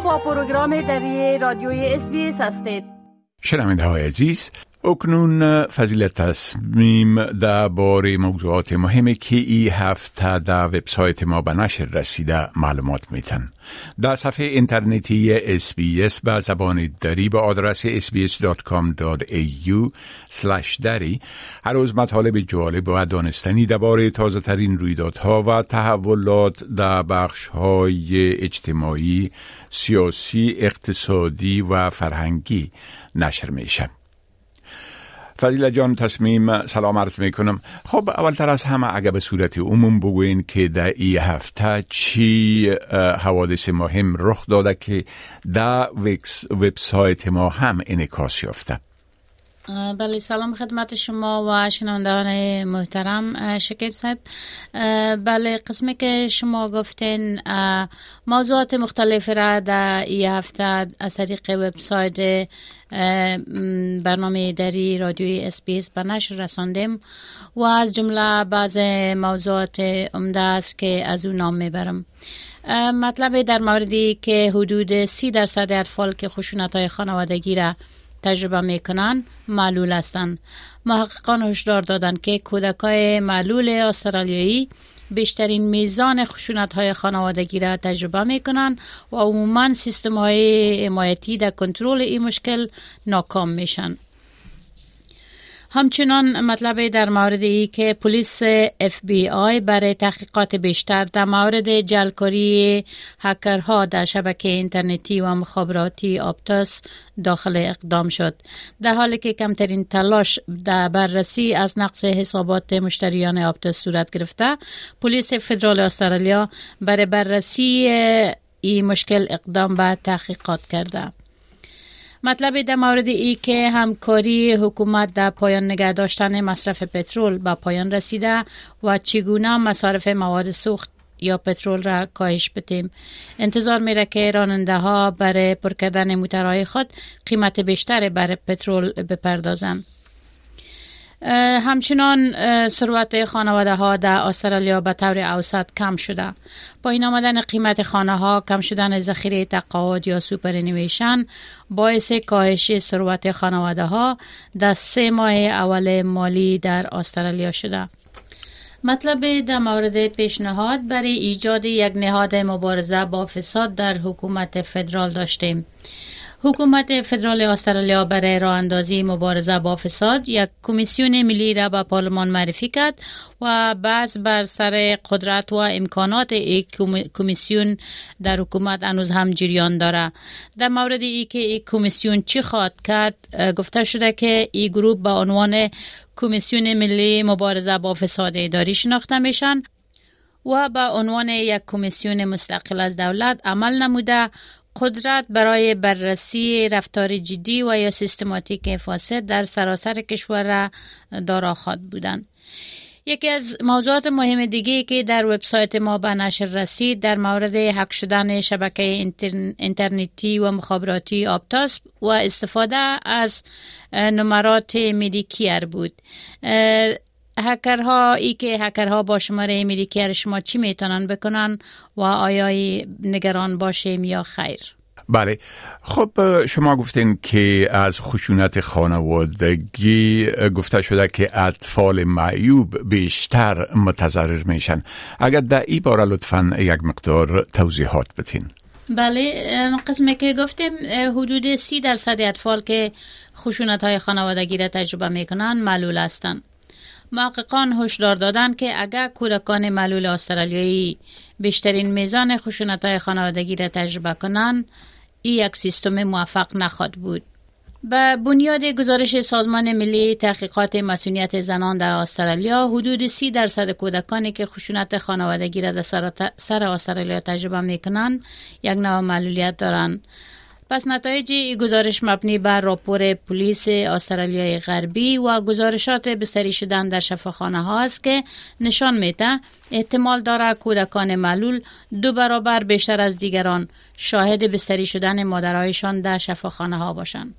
با پروگرام دری رادیوی اس هستید. شنونده های عزیز اکنون فضیلت تصمیم در بار موضوعات مهمی که ای هفته در وبسایت ما به نشر رسیده معلومات میتن در صفحه اینترنتی SBS به زبان دری با آدرس sbs.com.au دری هر روز مطالب جالب و دانستنی درباره تازه ترین رویدادها و تحولات در بخش های اجتماعی، سیاسی، اقتصادی و فرهنگی نشر میشه. فضیله جان تصمیم سلام عرض می کنم خب اولتر از همه اگر به صورت عموم بگوین که در ای هفته چی حوادث مهم رخ داده که در وبسایت ما هم انکاس یافته. بله سلام خدمت شما و شنوندگان محترم شکیب صاحب. بله قسمی که شما گفتین موضوعات مختلف را در این هفته از طریق وبسایت برنامه دری رادیوی اس بی به نشر رساندیم و از جمله بعض موضوعات عمده است که از او نام می‌برم. مطلب در موردی که حدود سی درصد اطفال که خشونت های خانوادگی را تجربه می‌کنن معلول هستند محققان هشدار دادند که کودکای معلول استرالیایی بیشترین میزان خشونت های خانوادگی را تجربه می کنند و عموما سیستم های حمایتی در کنترل این مشکل ناکام میشن. همچنان مطلب در مورد ای که پلیس اف بی آی برای تحقیقات بیشتر در مورد جعلکاری هکرها در شبکه اینترنتی و مخابراتی Optus داخل اقدام شد. در حالی که کمترین تلاش در بررسی از نقص حسابات مشتریان آپتاس صورت گرفته پلیس فدرال استرالیا برای بررسی این مشکل اقدام به تحقیقات کرده. مطلب در مورد ای که همکاری حکومت در پایان نگه داشتن مصرف پترول به پایان رسیده و چگونه مصارف مواد سوخت یا پترول را کاهش بدیم. انتظار میره که راننده ها برای پر کردن موترهای خود قیمت بیشتر برای پترول بپردازند. همچنان ثروت خانواده ها در استرالیا به طور اوسط کم شده. پایین آمدن قیمت خانه ها کم شدن ذخیره تقاعد یا superannuation باعث کاهش ثروت خانواده ها در سه ماه اول مالی در استرالیا شده. مطلب در مورد پیشنهاد برای ایجاد یک نهاد مبارزه با فساد در حکومت فدرال داشتیم. حکومت فدرال استرالیا برای راه اندازی مبارزه با فساد یک کمیسیون ملی را به پارلمان معرفی کرد و بعض بر سر قدرت و امکانات این کمیسیون در حکومت هنوز هم جریان داره. در مورد ای که کمیسیون چی خواهد کرد گفته شده که این گروه به عنوان کمیسیون ملی مبارزه با فساد اداری شناخته میشن و به عنوان یک کمیسیون مستقل از دولت عمل نموده قدرت برای بررسی رفتار جدی و یا سیستماتیک فاسد در سراسر کشور را دارا خواد بودند. یکی از موضوعات مهم دیگه که در وبسایت ما به نشر رسید در مورد حق شدن شبکه اینترنتی و مخابراتی آپتاس و استفاده از نمرات مدیکیر بود هکرها ای که هکرها با شماره ملیکر شما چی می‌تونن بکنن؟ و آیا نگران باشیم یا خیر. بله. خب شما گفتین که از خشونت خانوادگی گفته شده که اطفال معیوب بیشتر متضرر میشن. اگر در ای باره لطفا یک مقدار توضیحات بتین بله قسمی که گفتیم حدود سی درصد اطفال که خشونت های خانوادگی را تجربه می‌کنن معلول هستند محققان هشدار دادند که اگر کودکان معلول استرالیایی بیشترین میزان خشونت خانوادگی را تجربه کنند این یک سیستم موفق نخواهد بود. به بنیاد گزارش سازمان ملی تحقیقات مسئولیت زنان در استرالیا حدود سی درصد کودکانی که خشونت خانوادگی را در سر استرالیا تجربه می کنند یک نوع معلولیت دارند. پس نتایج گزارش مبنی بر راپور پلیس استرالیای غربی و گزارشات بستری شدن در شفاخانه ها است که نشان میده احتمال داره کودکان معلول دو برابر بیشتر از دیگران شاهد بستری شدن مادرهایشان در شفاخانه ها باشند.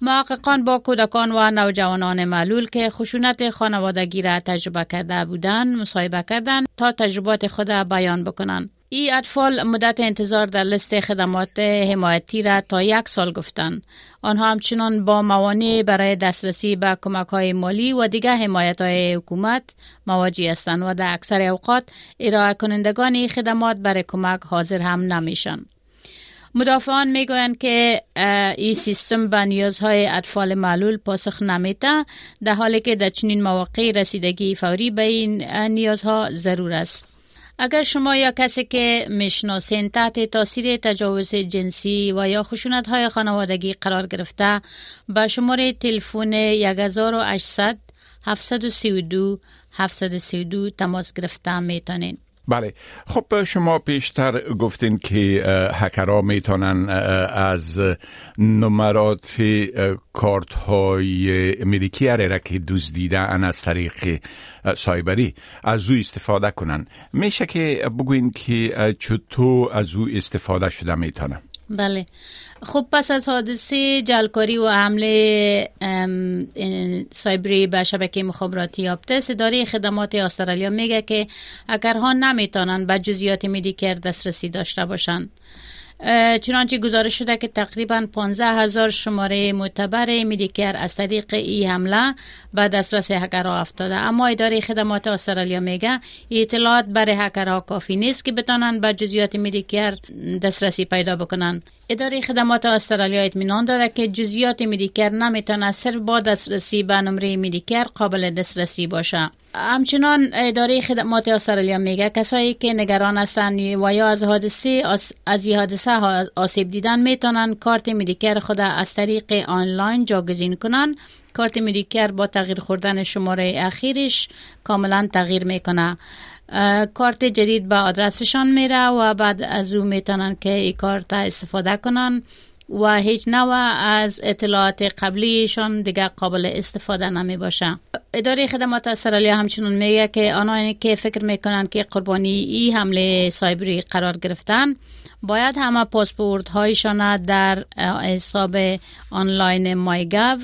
محققان با کودکان و نوجوانان معلول که خشونت خانوادگی را تجربه کرده بودند مصاحبه کردند تا تجربات خود بیان بکنند ای اطفال مدت انتظار در لست خدمات حمایتی را تا یک سال گفتند. آنها همچنان با موانع برای دسترسی به کمک های مالی و دیگر حمایت های حکومت مواجه هستند و در اکثر اوقات ارائه کنندگان خدمات برای کمک حاضر هم نمیشن. مدافعان می‌گویند که این سیستم به نیازهای اطفال معلول پاسخ نمیده در حالی که در چنین مواقع رسیدگی فوری به این نیازها ضرور است. اگر شما یا کسی که می‌شناسین تحت تاثیر تجاوز جنسی و یا خشونت های خانوادگی قرار گرفته به شماره تلفن 1800 732 732 تماس گرفته می‌تونین. بله. خب شما پیشتر گفتین که هکرها می‌تونن از نمرات کارت های امریکی را که دزدیدن از طریق سایبری از او استفاده کنن. میشه که بگوین که چطور از او استفاده شده می‌تونه؟ بله. خب پس از حادثه جعلکاری و حمله سایبری به شبکه مخابراتی Optus اداره خدمات استرالیا میگه که هکرها نمی‌تونن به جزئیات Medicare دسترسی داشته باشند. چنانچه گزارش شده که تقریبا 15 هزار شماره معتبر Medicare از طریق ای حمله به دسترس هکرها افتاده. اما اداره خدمات استرالیا میگه اطلاعات برای هکرها کافی نیست که بتانن به جزئیات Medicare دسترسی پیدا بکنن اداره خدمات استرالیا اطمینان داره که جزئیات میدیکر نمی‌تونه صرف با دسترسی به نمره میدیکر قابل دسترسی باشه همچنان اداره خدمات استرالیا میگه کسایی که نگران هستند و یا از حادثه از این حادثه آسیب دیدن می‌تونن کارت مدیکر خود از طریق آنلاین جاگزین کنن کارت مدیکر با تغییر خوردن شماره اخیرش کاملا تغییر می‌کنه کارت جدید به آدرسشان میره و بعد از او می‌تونن که این کارت استفاده کنن و هیچ نوع از اطلاعات قبلیشان دیگه قابل استفاده نمی باشه. اداره خدمات استرالیا همچنان میگه که آنها که فکر می‌کنن که قربانی ای حمله سایبری قرار گرفتن باید همه پاسپورت هایشان در حساب آنلاین مایگاو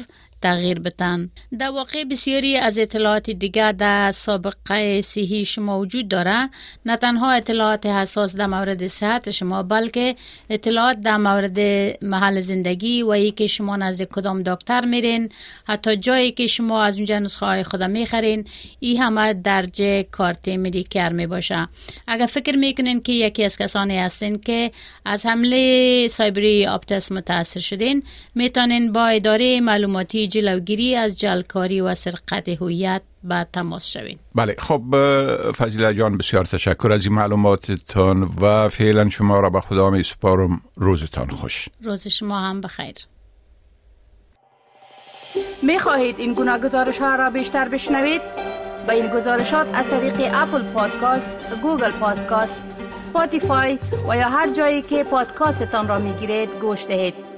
تغییر بدن. در واقع بسیاری از اطلاعات دیگر در سابقه صحی شما وجود داره. نه تنها اطلاعات حساس در مورد صحت شما بلکه اطلاعات در مورد محل زندگی و ای که شما نزد کدام دکتر میرین حتی جایی که شما از اونجا نسخه های خدا می‌خرین. ای همه درجه کارت مدیکر می باشه اگر فکر می‌کنین که یکی از کسانی هستین که از حمله سایبری آپتس متاثر شدین می‌تونین با اداره معلوماتی جلوگیری از جعلکاری و سرقت هویت به تماس شوین بله خب فضیله جان بسیار تشکر از این معلوماتتان و فعلا شما را به خدا می سپارم روزتان خوش روز شما هم بخیر می خواهید این گونه گزارش ها را بیشتر بشنوید؟ با این گزارشات از طریق Apple Podcast، Google Podcast، Spotify و یا هر جایی که پادکاستتان را می گیرید گوش دهید.